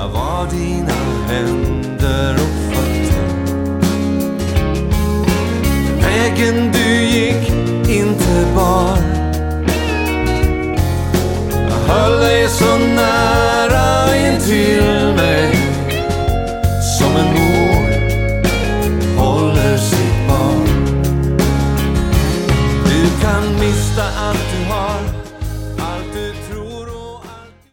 Jag var dina händer och fötter. Vägen du gick inte bar. Jag höll dig så nära in till mig. Som en mor håller sitt barn. Du kan mista allt du har.